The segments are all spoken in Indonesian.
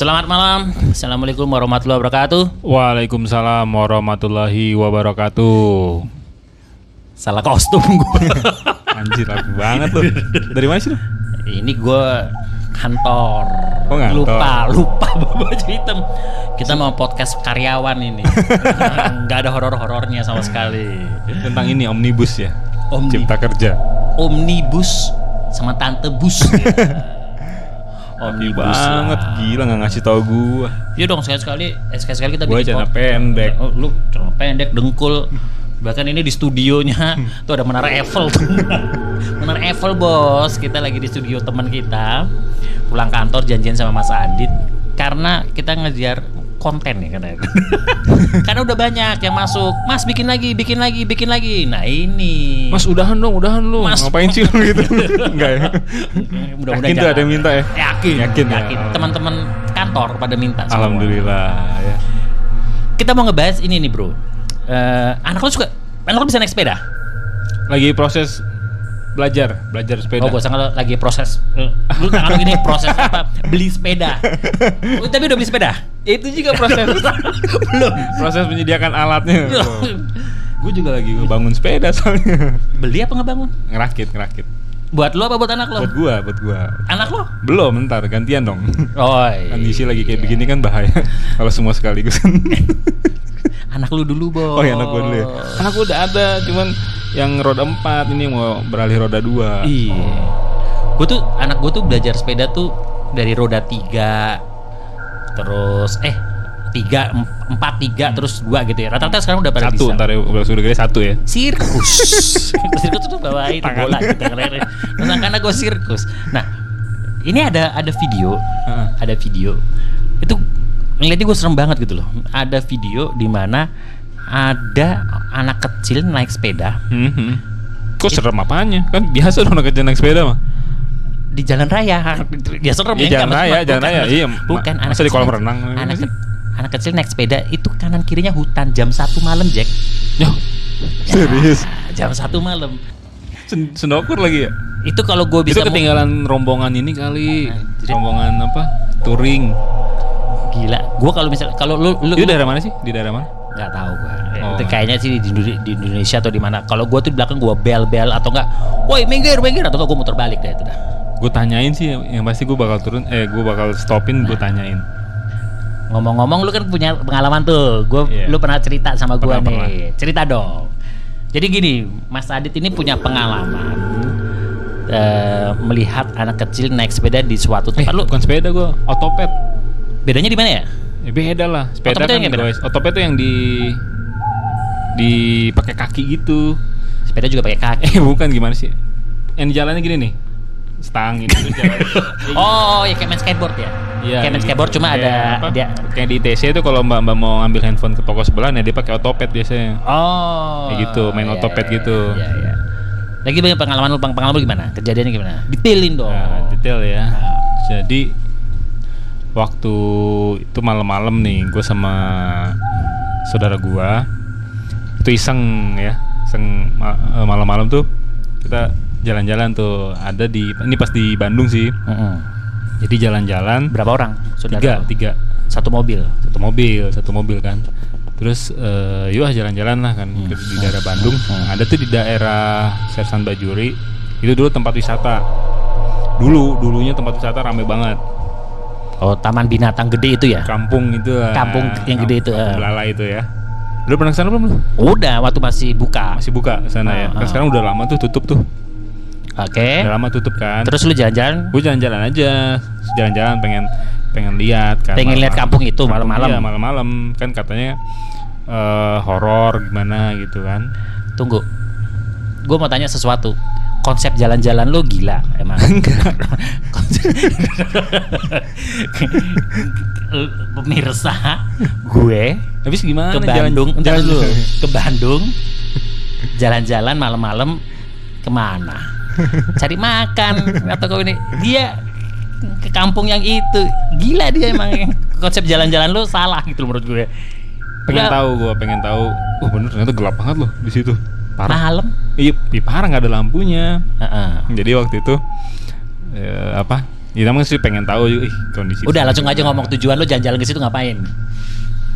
Selamat malam. Assalamualaikum warahmatullahi wabarakatuh. Waalaikumsalam warahmatullahi wabarakatuh. Salah kostum gue. Anjir rapi banget lu. Dari mana sih lu? Ini gue kantor. Oh, ngantor. Lupa, lupa bawa hitam. Kita mau podcast karyawan ini. Nggak ada horor-horornya sama sekali. Tentang ini omnibus ya. Omni- Cipta kerja. Omnibus sama tante bus. Omnibus banget lah. gila nggak ngasih tau gua. Iya dong sekali-sekali, eh, sekali-sekali kita Gua bikin celana pod- pendek. Oh, lu celana pendek, dengkul. Bahkan ini di studionya tuh ada menara Eiffel menara Eiffel bos. Kita lagi di studio teman kita. Pulang kantor janjian sama Mas Adit karena kita ngejar konten ya karena karena udah banyak yang masuk. Mas bikin lagi, bikin lagi, bikin lagi. Nah ini. Mas udahan dong, udahan lu. Mas- Ngapain sih lu gitu? Enggak ya. mudah-mudahan Yakin tuh ada yang minta ya? Yakin, Yakin ya? yakin. Teman-teman kantor pada minta. semua. Alhamdulillah ya. Kita mau ngebahas ini nih bro. Eh, anak lu suka, anak lu bisa naik sepeda? Lagi proses belajar, belajar sepeda. Oh, gue sangka lagi proses. Lu tangan lu gini proses apa? Beli sepeda. Oh, tapi udah beli sepeda? Itu juga proses Belum. proses menyediakan alatnya. Gue juga lagi bangun sepeda soalnya. Beli apa ngebangun? ngerakit, ngerakit. Buat lu apa buat anak lo? Buat gua, buat gua. Anak lo? Belum, ntar gantian dong. Oh, iya. Kondisi lagi kayak begini kan bahaya kalau semua sekaligus. Anak lu dulu, Bos. oh ya anak gua dulu ya. Anak gua udah ada, cuman yang roda 4 ini mau beralih roda 2. Iya. Gue tuh anak gue tuh belajar sepeda tuh dari roda tiga, terus eh tiga em- empat tiga terus dua gitu ya. Rata-rata sekarang udah pada Satu, bisa. ntar ya udah sudah gede satu ya. Sirkus. sirkus tuh bawa itu Tangan. bola gitu. Nah, karena gue sirkus. Nah, ini ada ada video, ada video. Itu ngeliatnya gue serem banget gitu loh. Ada video di mana ada anak kecil naik sepeda Hmm, hmm. Kok serem apanya? Kan biasa dong anak kecil naik sepeda mah. di jalan raya ya serem Iya, ya, jalan raya, maksud- jalan raya, iya. bukan anak masa di kolam kecil- renang? anak, Gimana ke- anak kecil naik sepeda itu kanan kirinya hutan jam satu malam Jack Yo. Serius. Ah, jam satu malam Sen sendokur lagi ya? itu kalau gue bisa Itu ketinggalan rombongan ini kali. Anjir. Rombongan apa? Touring. gila gue kalau misal kalau lu lu Itu daerah mana sih? Di daerah mana? Nggak tahu gue Oh. itu kayaknya sih di, di Indonesia atau di mana kalau gue tuh di belakang gue bel bel atau enggak woi minggir minggir atau enggak gue muter balik deh itu dah Gue tanyain sih, yang pasti gue bakal turun. Eh, gue bakal stopin, gue tanyain. Ngomong-ngomong lu kan punya pengalaman tuh. Gua Iya. lu pernah cerita sama Pernah, nih. Cerita dong. Jadi gini, Mas Adit ini punya pengalaman eh, melihat anak kecil naik sepeda di suatu Eh, tempat. lu bukan sepeda gue, otopet. bedanya di mana ya? Ya beda lah. Sepeda Otopet kan yang guys. Otopet tuh yang di di pakai kaki gitu. Sepeda juga pakai kaki. Eh bukan gimana sih? Yang jalannya gini nih. Stang gitu. Oh, ya kayak main skateboard ya? Iya. kayak main gitu. skateboard cuma ada apa? dia kayak di ITC itu kalau mbak-mbak mau ambil handphone ke toko sebelah, ya dia pakai otopet biasanya. Oh. Kayak gitu, main iya, otopet iya, gitu. Iya, iya. Lagi banyak pengalaman lu, pengalaman lu gimana? Kejadiannya gimana? Detailin dong. Nah, detail ya. Jadi waktu itu malam-malam nih, gue sama saudara gua itu iseng ya, iseng eh, malam-malam tuh kita jalan-jalan tuh ada di ini pas di Bandung sih. Mm-mm. Jadi jalan-jalan Berapa orang? Saudara tiga lu? tiga Satu mobil. satu mobil satu mobil kan. Terus eh yuk ah jalan-jalan lah kan ke- di daerah Bandung. Hmm. Ada tuh di daerah Sersan Bajuri. Itu dulu tempat wisata. Dulu dulunya tempat wisata rame banget. Oh, taman binatang gede itu ya? kampung itu lah. Kampung yang gede itu, eh. Lala itu ya lu pernah ke sana belum lu Udah, waktu masih buka. masih buka sana ya Ah, kan ah. sekarang udah lama tuh tutup tuh Oke. udah lama tutup kan Terus lu jalan-jalan? gue jalan-jalan aja jalan-jalan pengen pengen lihat kan Pengen lihat kampung itu Kampung, malam-malam? iya malam-malam kan katanya eh horor gimana gitu kan Tunggu. Gue mau tanya sesuatu. Konsep jalan-jalan lu gila emang. Pemirsa, gue habis gimana ke jalan- Bandung, jalan dulu. Ke Bandung jalan-jalan malam-malam ke mana? Cari makan atau ke ini? Dia ke kampung yang itu. Gila dia emang konsep jalan-jalan lu salah gitu menurut gue. pengen tahu gue pengen tahu oh bener ternyata gelap banget loh di situ parah Malam. iya parah nggak ada lampunya Heeh. jadi waktu itu eh, apa Ya emang sih pengen tahu ih kondisi. Udah langsung aja ngomong tujuan lu jalan-jalan ke situ ngapain?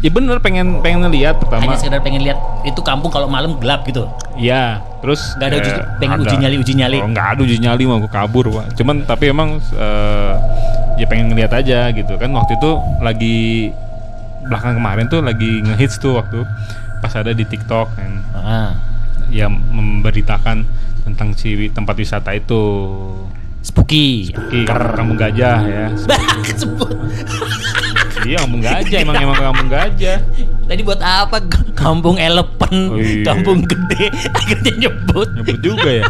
Ya bener pengen pengen ngeliat pertama. Hanya sekedar pengen lihat itu kampung kalau malam gelap gitu. Iya, terus Nggak ada uji- eh, pengen ada. uji nyali- uji nyali? Oh, nggak ada uji nyali mau gue kabur, Pak. Cuman tapi emang eh, ya pengen ngeliat aja gitu kan waktu itu lagi belakang kemarin tuh lagi ngehits tuh waktu pas ada di TikTok kan Ah. Yang memberitakan tentang si tempat wisata itu Spooky. Ki kampung gajah ya. Sebut. Iya kampung gajah emang emang kampung gajah. Tadi buat apa? Kampung elephant, Oh, iya. kampung gede, akhirnya nyebut. Nyebut juga ya.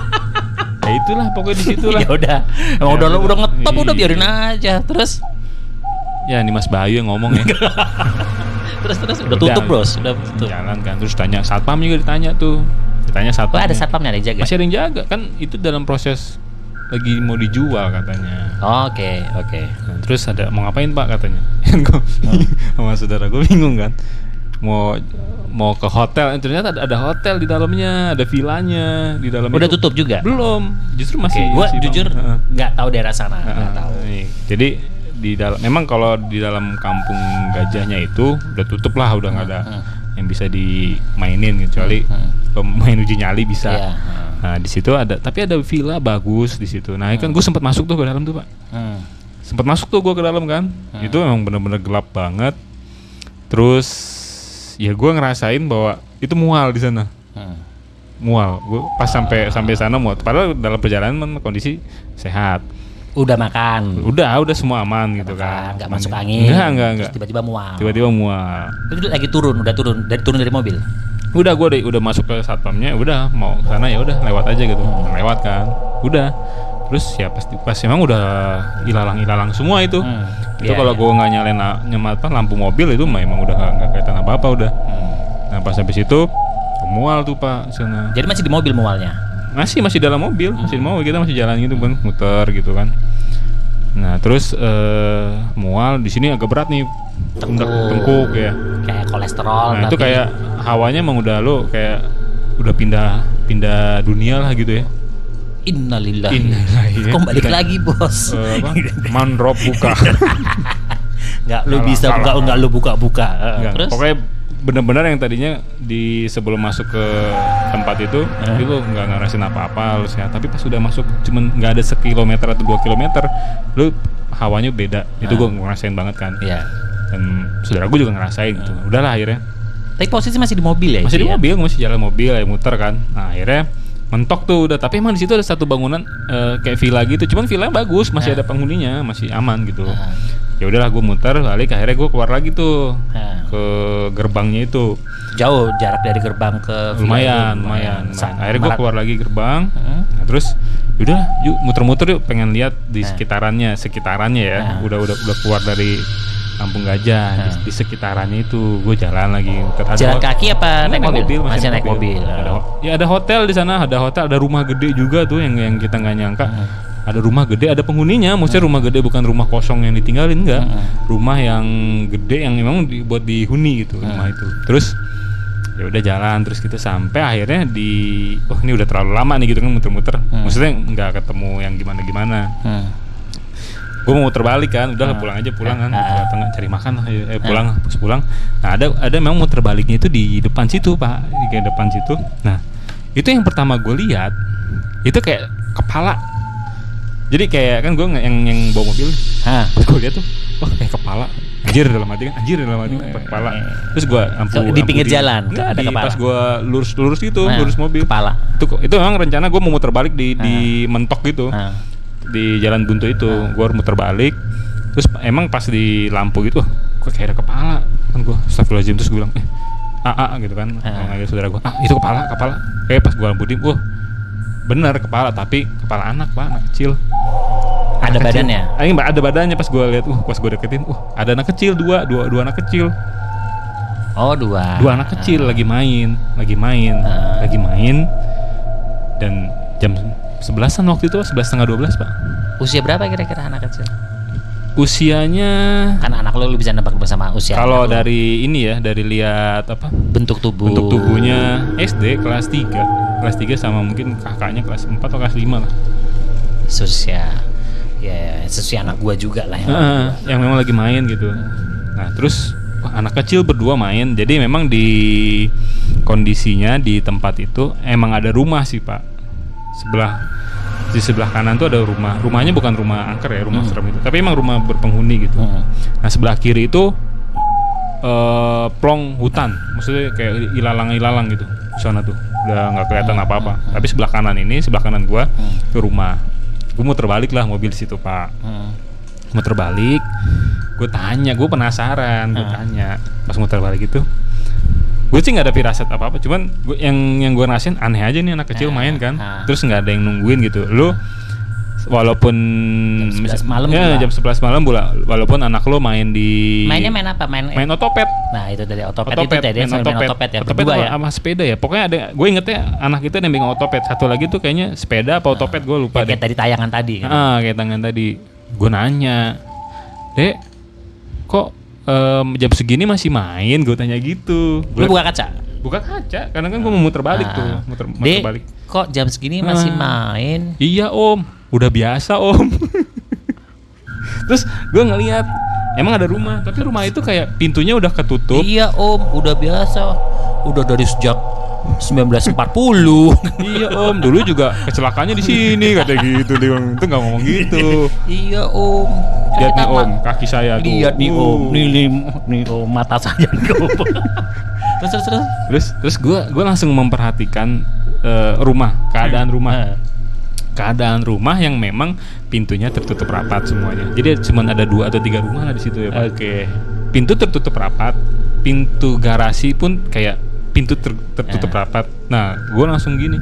Ya itulah pokoknya di situ lah. ya udah, emang Ya udah udah. udah ngetop udah Iya. biarin aja. Terus, Ya ini Mas Bayu yang ngomong ya. terus terus udah tutup bros, udah tutup. Jalan kan terus tanya satpam juga ditanya tuh. Ditanya Oh satpam. ada satpamnya ada yang jaga. Masih ada yang jaga kan itu dalam proses lagi mau dijual katanya. Oke oke. Nah, terus ada mau ngapain Pak katanya. Oh. sama saudara gue bingung kan. Mau mau ke hotel, Eh, ternyata ada, ada hotel di dalamnya, ada villanya di dalam Udah itu. tutup juga. Belum, justru masih. gua masih jujur nggak tahu daerah sana, nggak Heeh. tahu. Iya. Jadi di dalam memang kalau di dalam kampung gajahnya itu udah tutup lah, udah nggak ada Hmm. Yang bisa dimainin kecuali Hmm. pemain uji nyali bisa. Iya. Nah di situ ada, tapi ada villa bagus di situ. Nah kan gue sempat masuk tuh ke dalam tuh pak, Hmm. sempat masuk tuh gue ke dalam kan. Hmm. Itu memang bener-bener gelap banget. Terus ya gue ngerasain bahwa itu mual di sana, Hmm. mual. Gue pas sampai sampai sana mual. Padahal dalam perjalanan kan kondisi sehat. Udah makan. Udah, udah semua aman gitu kan. Nggak masuk angin. Enggak, enggak, enggak. Tiba-tiba mual. Tiba-tiba mual. Itu lagi turun, udah turun, dari turun dari mobil. Udah gue udah, udah masuk ke satpamnya, udah mau ke sana ya udah lewat aja gitu. Hmm. Lewat kan. Udah. Terus ya pasti pas emang udah ilalang-ilalang semua itu. Hmm. Itu Iya, kalau iya. gue nggak nyalain la- nyemat apa, lampu mobil itu mah emang udah nggak nggak kelihatan apa-apa udah. Hmm. Nah pas habis itu mual tuh pak sana. Jadi masih di mobil mualnya. Masih masih dalam mobil, masih di mobil kita masih jalan gitu kan, muter gitu kan. Nah terus eh, mual di sini agak berat nih, Tengkuk. tengkuk, tengkuk ya. Kayak kolesterol. Nah itu kayak hawanya emang udah lo kayak udah pindah pindah dunia lah gitu ya. Innalillahi. Innalillahi, ya. Kita- lagi bos? Eh, apa? Mandrop buka. Nggak lu bisa buka, nggak lu buka-buka. Eh, Enggak, Terus? pokoknya benar-benar yang tadinya di sebelum masuk ke tempat itu Eh. itu nggak ngerasain apa-apa lu sehat tapi pas udah masuk cuman nggak ada sekilometer atau dua kilometer lu hawanya beda itu Ah. gue ngerasain banget kan Iya. dan saudara gue juga ngerasain gitu udahlah akhirnya Tapi posisi masih di mobil ya? masih itu di ya? mobil masih jalan mobil ya muter kan nah akhirnya mentok tuh udah tapi emang di situ ada satu bangunan eh, kayak villa gitu cuman villanya bagus masih Ah. ada penghuninya masih aman gitu Ah. Ya udahlah gue muter balik akhirnya gue keluar lagi tuh Ah. ke gerbangnya itu Jauh jarak dari gerbang ke lumayan itu, lumayan, lumayan. akhirnya gue keluar lagi gerbang Hmm. nah, terus yaudah yuk muter-muter yuk pengen lihat di Ah. sekitarannya sekitarannya ya Ah. udah udah udah keluar dari kampung gajah di, Ah. di sekitarannya itu gue jalan lagi. Ada Jalan kaki apa naik mobil? Masih naik mobil. Ada, ho- ya ada hotel di sana ada hotel ada rumah gede juga tuh yang yang kita nggak nyangka Hmm. Ada rumah gede ada penghuninya maksudnya rumah gede bukan rumah kosong yang ditinggalin enggak Hmm. rumah yang gede yang memang dibuat dihuni gitu Hmm. rumah itu terus ya udah jalan terus kita sampai akhirnya di oh ini udah terlalu lama nih gitu kan muter-muter Hmm. maksudnya nggak ketemu yang gimana-gimana Hmm. gue mau muter balik kan udah Ah. pulang aja pulang kan. Pulang tengah cari makan lah eh pulang pas pulang nah ada ada memang muter baliknya itu di depan situ pak di depan situ nah itu yang pertama gue lihat itu kayak kepala jadi kayak kan gue yang yang bawa mobil Hah. pas gue lihat tuh wah kayak kepala anjir dalam hati kan anjir dalam hati kan kepala terus gue ampu. Di ampu pinggir jalan, Enggak, ada di- kepala. pas gue lurus lurus gitu Nah, lurus mobil Kepala. itu itu memang rencana gue mau muter balik di di mentok gitu Nah. di jalan buntu itu Ah. gue harus muter balik terus emang pas di lampu gitu wah kok kayak ada kepala kan gue astagfirullahaladzim terus gue bilang eh ah gitu kan Ah. manggil saudara gue ah itu kepala kepala kayak pas gue lampu dim wah bener kepala tapi kepala anak pak anak kecil Ada Anak kecil. badannya? Ini ada badannya pas gue lihat uh pas gue deketin uh ada anak kecil dua dua dua anak kecil Oh dua. dua anak kecil lagi main lagi main Ah. lagi main dan jam sebelasan waktu itu sebelas setengah dua belas pak Usia berapa kira-kira anak kecil? usianya Kan anak lo lu bisa nebak bersama usia. Kalau dari ini ya, dari lihat apa? bentuk tubuh. Bentuk tubuhnya SD kelas 3. Kelas 3 sama mungkin kakaknya kelas 4 atau kelas 5 lah. Sus ya. ya sesuai anak gua juga lah yang Heeh, yang memang lagi main gitu. Nah terus wah, anak kecil berdua main. Jadi memang di kondisinya di tempat itu emang ada rumah sih pak. Sebelah di sebelah kanan tuh ada rumah. Rumahnya bukan rumah angker ya, rumah Hmm. serem itu. Tapi emang rumah berpenghuni gitu. Hmm. Nah sebelah kiri itu eh plong hutan. Maksudnya kayak ilalang-ilalang gitu. Di sana tuh udah nggak kelihatan Hmm, apa-apa. hmm, Tapi sebelah kanan ini, sebelah kanan gua Hmm. itu rumah. Gue mau terbalik lah mobil di situ pak Hmm. muter balik gue tanya gue penasaran gue tanya pas muter balik itu gue sih nggak ada firasat apa apa cuman gua, yang yang gue rasain aneh aja nih anak kecil Ah, main kan ah. terus nggak ada yang nungguin gitu lu walaupun Jam 11 malam ya, jam 11 malam pula walaupun anak lo main di mainnya main apa main main otopet nah itu dari otopet, itu tadi main sampai main otopet ya otopet berdua ya sama sepeda ya pokoknya ada gue ingetnya anak itu ada yang megang otopet satu lagi tuh kayaknya sepeda apa otopet gue lupa Ya, deh kayak tadi tayangan tadi kan. Ah, kayak tangan tadi. Gue nanya, Dek, kok em, jam segini masih main? Gue tanya gitu. lu Gua buka kaca buka kaca, karena kan gue mau muter balik Ah. tuh, muter, muter Dek, balik. kok jam segini masih Ah. main Iya om, udah biasa om. Terus gue ngeliat, emang ada rumah, tapi rumah itu kayak pintunya udah ketutup. iya om udah biasa udah dari sejak 1940 iya om, dulu juga kecelakaannya di sini kata gitu dia bilang. itu nggak ngomong gitu. iya om Lihat nih om, kaki saya tuh. lihat nih Uh. om nih, nih, nih om mata saya nih om terus terus terus Terus terus gue gue langsung memperhatikan eh, rumah keadaan rumah Eh, keadaan rumah yang memang pintunya tertutup rapat semuanya. Jadi cuma ada dua atau tiga rumah lah di situ ya pak. oke Pintu tertutup rapat, pintu garasi pun kayak pintu ter- tertutup Eh. rapat. Nah gue langsung gini,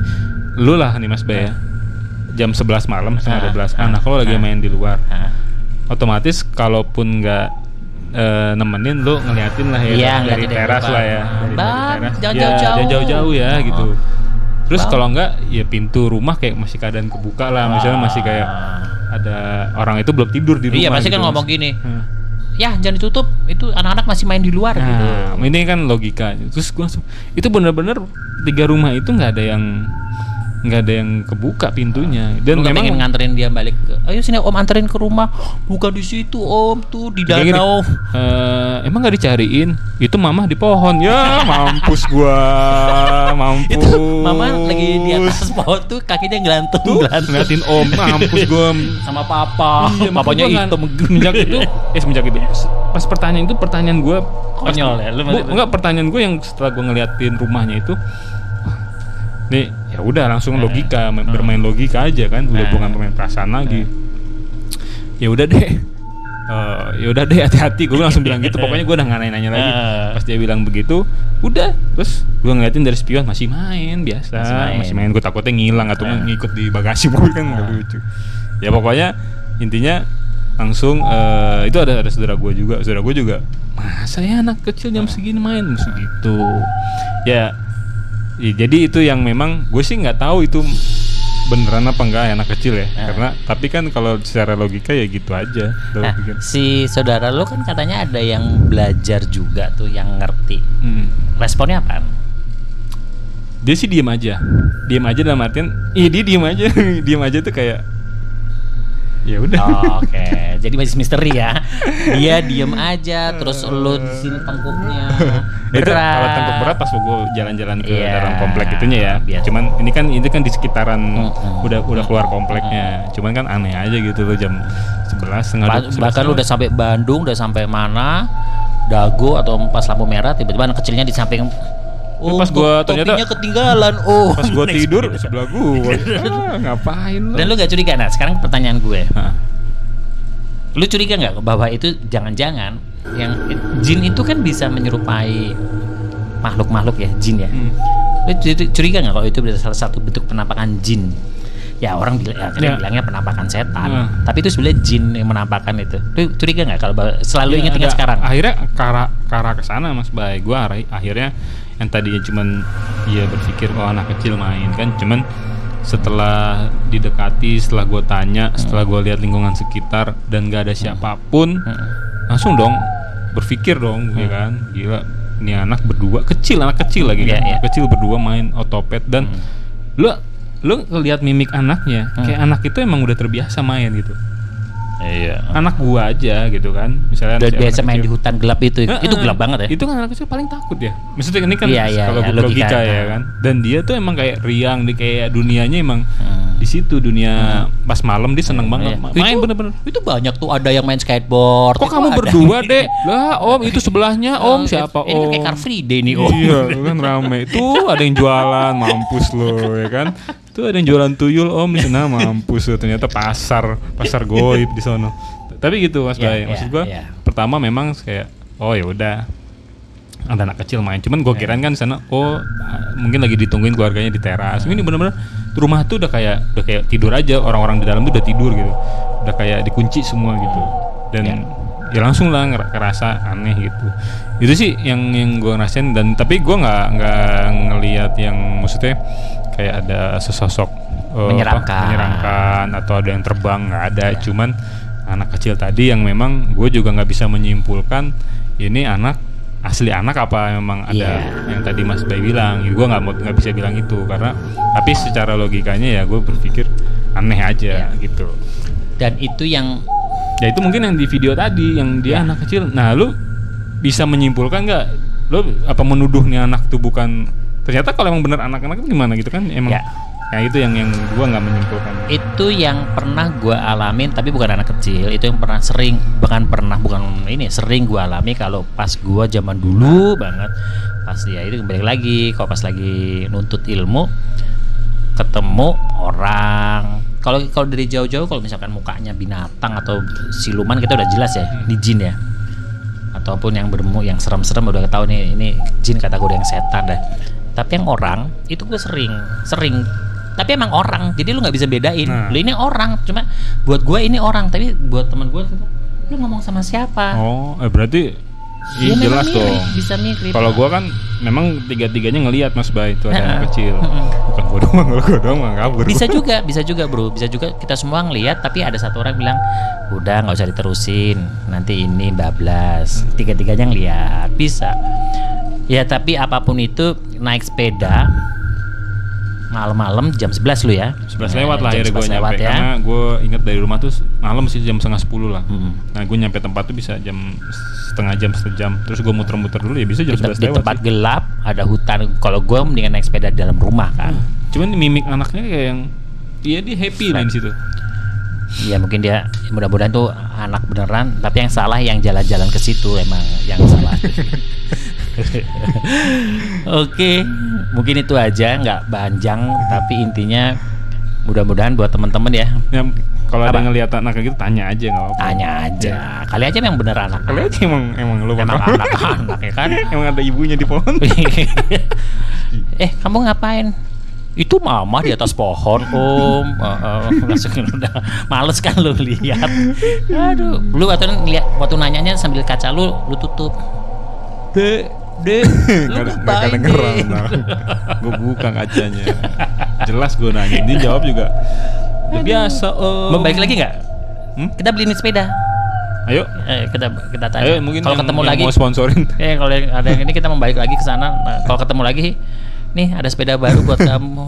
lu lah nih mas Bay ya. Jam 11 malam setengah Eh. 12 anak lo lagi Eh. main di luar. Nah, Otomatis kalaupun nggak eh, nemenin lu ngeliatin lah ya Iya, dari ngeliatin dari teras lah ya dari, Bang, dari teras jangan Ya, jauh-jauh. jauh-jauh ya Oh. gitu terus kalau enggak ya pintu rumah kayak masih keadaan kebuka lah. Misalnya masih kayak ada orang itu belum tidur di rumah iya pasti gitu, kan ngomong gini. Hmm. ya jangan ditutup. Itu anak-anak masih main di luar gitu. nah ini kan logika. Terus gua langsung itu bener-bener tiga rumah itu nggak ada yang nggak ada yang kebuka pintunya. Dan Lu memang pengen nganterin dia balik ke ayo sini om anterin ke rumah. Bukan di situ om tuh di Kayak gini, danau. "Eh, emang nggak dicariin? Itu mama di pohon. Ya mampus gua. Mampus. itu mama lagi di atas pohon tuh kakinya gelantung tuh gelantung ngeliatin om mampus gua. Sama papa. Iya, papanya gua hitam nggak- semenjak itu eh semenjak itu. Pas pertanyaan itu pertanyaan gua pas- Konyol ya, lu Bu, enggak pertanyaan gue yang setelah gue ngeliatin rumahnya itu nih ya udah langsung Eh. logika main- bermain logika aja kan udah Eh. bukan bermain perasaan lagi. Ya udah deh. Eh, ya udah deh hati-hati. Gue langsung bilang gitu. Pokoknya gue udah nggak nanya-nanya lagi. Pas dia bilang begitu udah. Terus gue ngeliatin dari spion masih main biasa. Masih main. masih main. Gue takutnya ngilang atau ngikut di bagasi mobil kan nggak Eh. lucu. Ya pokoknya intinya langsung eh, itu ada ada saudara gue juga. Saudara gue juga masa ya anak kecil jam segini main? Segitu ya, ya jadi itu yang memang gue sih nggak tahu itu beneran apa enggak anak kecil ya Ah. karena tapi kan kalau secara logika ya gitu aja Lo Nah, pikir. si saudara lu kan katanya ada yang belajar juga tuh yang ngerti Hmm. responnya apa dia sih diem aja diem aja dalam artian iya dia diem aja diem aja tuh kayak ya udah Oh, Oke, jadi masih misteri ya. Dia diem aja, terus lu di sini tengkuknya itu kalau tengkuk berat pas gue jalan-jalan ke Iya, dalam komplek itunya ya biasa. cuman ini kan ini kan di sekitaran Mm-mm. udah udah keluar kompleknya cuman kan aneh aja gitu loh jam 11 setengah Ba- 12, bahkan lu udah sampai Bandung, udah sampai mana? Dago atau pas lampu merah tiba-tiba anak kecilnya di samping Oh, pas gua ternyata- topinya ketinggalan. Oh, pas next tidur sebelah gue ah, ngapain lu Dan lu gak curiga nah? Sekarang pertanyaan gue. Hah. Lu curiga nggak bahwa itu jangan-jangan yang jin itu kan bisa menyerupai makhluk-makhluk ya, jin ya. Hmm. Lu cu- curiga nggak kalau itu salah satu bentuk penampakan jin? Ya orang bilang, ya, Ya. bilangnya penampakan setan. Hmm. Tapi itu sebenarnya jin yang menampakkan itu. Lu curiga nggak kalau selalu Ya, ingat-ingat ada- sekarang? akhirnya ke arah ke sana mas bay gue arah akhirnya yang tadinya cuman dia berpikir oh anak kecil main kan? Cuman setelah didekati setelah gue tanya setelah gue lihat lingkungan sekitar dan gak ada siapa pun Hmm. langsung dong berpikir dong ya kan? Gila ini anak berdua kecil anak kecil lagi Iya, kan? anak kecil berdua main otopet dan Hmm. lu lu ngelihat mimik anaknya Hmm. kayak anak itu emang udah terbiasa main gitu Iya. anak gua aja gitu kan misalnya Udah biasa main kecil. di hutan gelap itu. Itu gelap banget ya. Itu kan anak kecil paling takut ya. Maksudnya ini kan Iya, iya, kalau iya, gua logika, logika. ya kan. Dan dia tuh emang kayak riang di kayak dunianya emang Hmm. di situ dunia pas malam dia seneng banget Iya. Ma- main Itu- bener-bener. Itu banyak tuh ada yang main skateboard. Kok itu kamu ada. berdua dek? Lah om itu sebelahnya om Eh, siapa Ini kan om? kayak Car Free Day nih om. Iya kan rame. Tuh ada yang jualan mampus lo ya kan. Tuh ada yang jualan tuyul om di sana mampus ternyata pasar pasar goib di sono. Tapi gitu Mas Iya, Bay. iya, Maksud gua iya. pertama memang kayak oh ya udah ada anak kecil main. Cuman Iya. gue kirain kan di sana oh mungkin lagi ditungguin keluarganya di teras. Ini bener-bener rumah tuh udah kayak udah kayak tidur aja orang-orang di dalam tuh udah tidur gitu. Udah kayak dikunci semua gitu. Dan Iya. ya langsung lah nger- ngerasa aneh gitu. Itu sih yang yang gue ngerasain dan tapi gue nggak nggak ngelihat yang maksudnya kayak ada sesosok eh, apa, Menyeramkan. menyeramkan atau ada yang terbang nggak ada. Cuman anak kecil tadi yang memang gue juga nggak bisa menyimpulkan ini anak asli anak apa memang ada Iya. yang tadi Mas Bay bilang gue nggak mau nggak bisa bilang itu karena tapi secara logikanya ya gue berpikir aneh aja Iya. gitu Dan itu yang ya itu mungkin yang di video tadi yang dia Ya. anak kecil nah lu bisa menyimpulkan nggak lu apa menuduh nih anak tuh bukan ternyata kalau emang bener anak-anak kan gimana gitu kan? Emang Ya. nah itu yang yang gua nggak menyimpulkan. Itu yang pernah gua alamin tapi bukan anak kecil. Itu yang pernah sering bahkan pernah bukan ini sering gua alami kalau pas gua zaman dulu banget. Pas ya itu kembali lagi kalau pas lagi nuntut ilmu ketemu orang. Kalau kalau dari jauh-jauh kalau misalkan mukanya binatang atau siluman kita udah jelas ya ini jin ya. Ataupun yang bermu yang serem-serem udah tahu nih ini jin kata gue yang setan dah tapi yang orang itu gue sering sering. Tapi emang orang jadi lu nggak bisa bedain. Nah. lu ini orang cuma buat gue ini orang tapi buat teman gue lu ngomong sama siapa? Oh eh berarti Ya, iya memang jelas mirip, dong. bisa mirip. Kalau gua kan memang tiga-tiganya ngelihat Mas Bay itu ada anak Heeh. kecil bukan gua doang kalau gua doang mah kabur. Bisa juga bisa juga bro. Bisa juga kita semua ngelihat tapi ada satu orang bilang udah nggak usah diterusin. Nanti ini bablas. Tiga tiganya ngelihat bisa ya tapi apa pun itu naik sepeda malam-malam jam 11 lu ya. 11 lewat lah Jam akhirnya gue 11 lewat nyampe ya. Karena gue inget dari rumah tuh malam sih jam setengah sepuluh lah. Mm-mm. nah gue nyampe tempat tuh bisa jam setengah jam setengah jam. Terus gue muter-muter dulu ya bisa jam di, 11 di lewat tempat sih. gelap ada hutan. Kalau gue mendingan naik sepeda di dalam rumah kan. Cuman mimik anaknya kayak yang Iya dia happy main di situ. ya mungkin dia mudah-mudahan tuh anak beneran. Tapi yang salah yang jalan-jalan ke situ emang yang salah oke mungkin itu aja nggak panjang tapi intinya mudah-mudahan buat temen-temen ya. Yang kalau ada ngeliat anak gitu tanya aja nggak apa-apa. tanya aja. Kali aja yang bener anak. Kali aja emang emang lu emang anak-anak ya kan? Emang ada ibunya di pohon. eh kamu ngapain? Itu mama di atas pohon om. Eh, langsung udah males kan lu lihat. Aduh lu waktu lihat waktu nanyanya sambil kaca lu lu tutup. Dek dek lu Gak ada ngapain kedengeran. gue buka kacanya. Jelas gue nanya. Dia jawab juga. "Udah biasa om. mau balik lagi nggak Hmm? kita beliin sepeda Ayo. eh, kita kita tanya Ayo mungkin kalau ketemu yang lagi mau sponsorin. Eh kalau yang ada yang ini kita mau balik lagi ke sana. Nah, kalau ketemu lagi, nih ada sepeda baru buat kamu.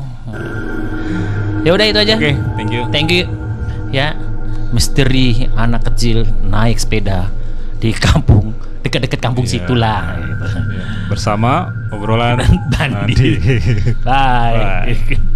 Ya udah itu aja. Oke, thank you. Thank you. Ya, misteri anak kecil naik sepeda di kampung dekat-dekat kampung Iya. situlah. Gitu. Bersama obrolan. Bandi. Bye. Bye.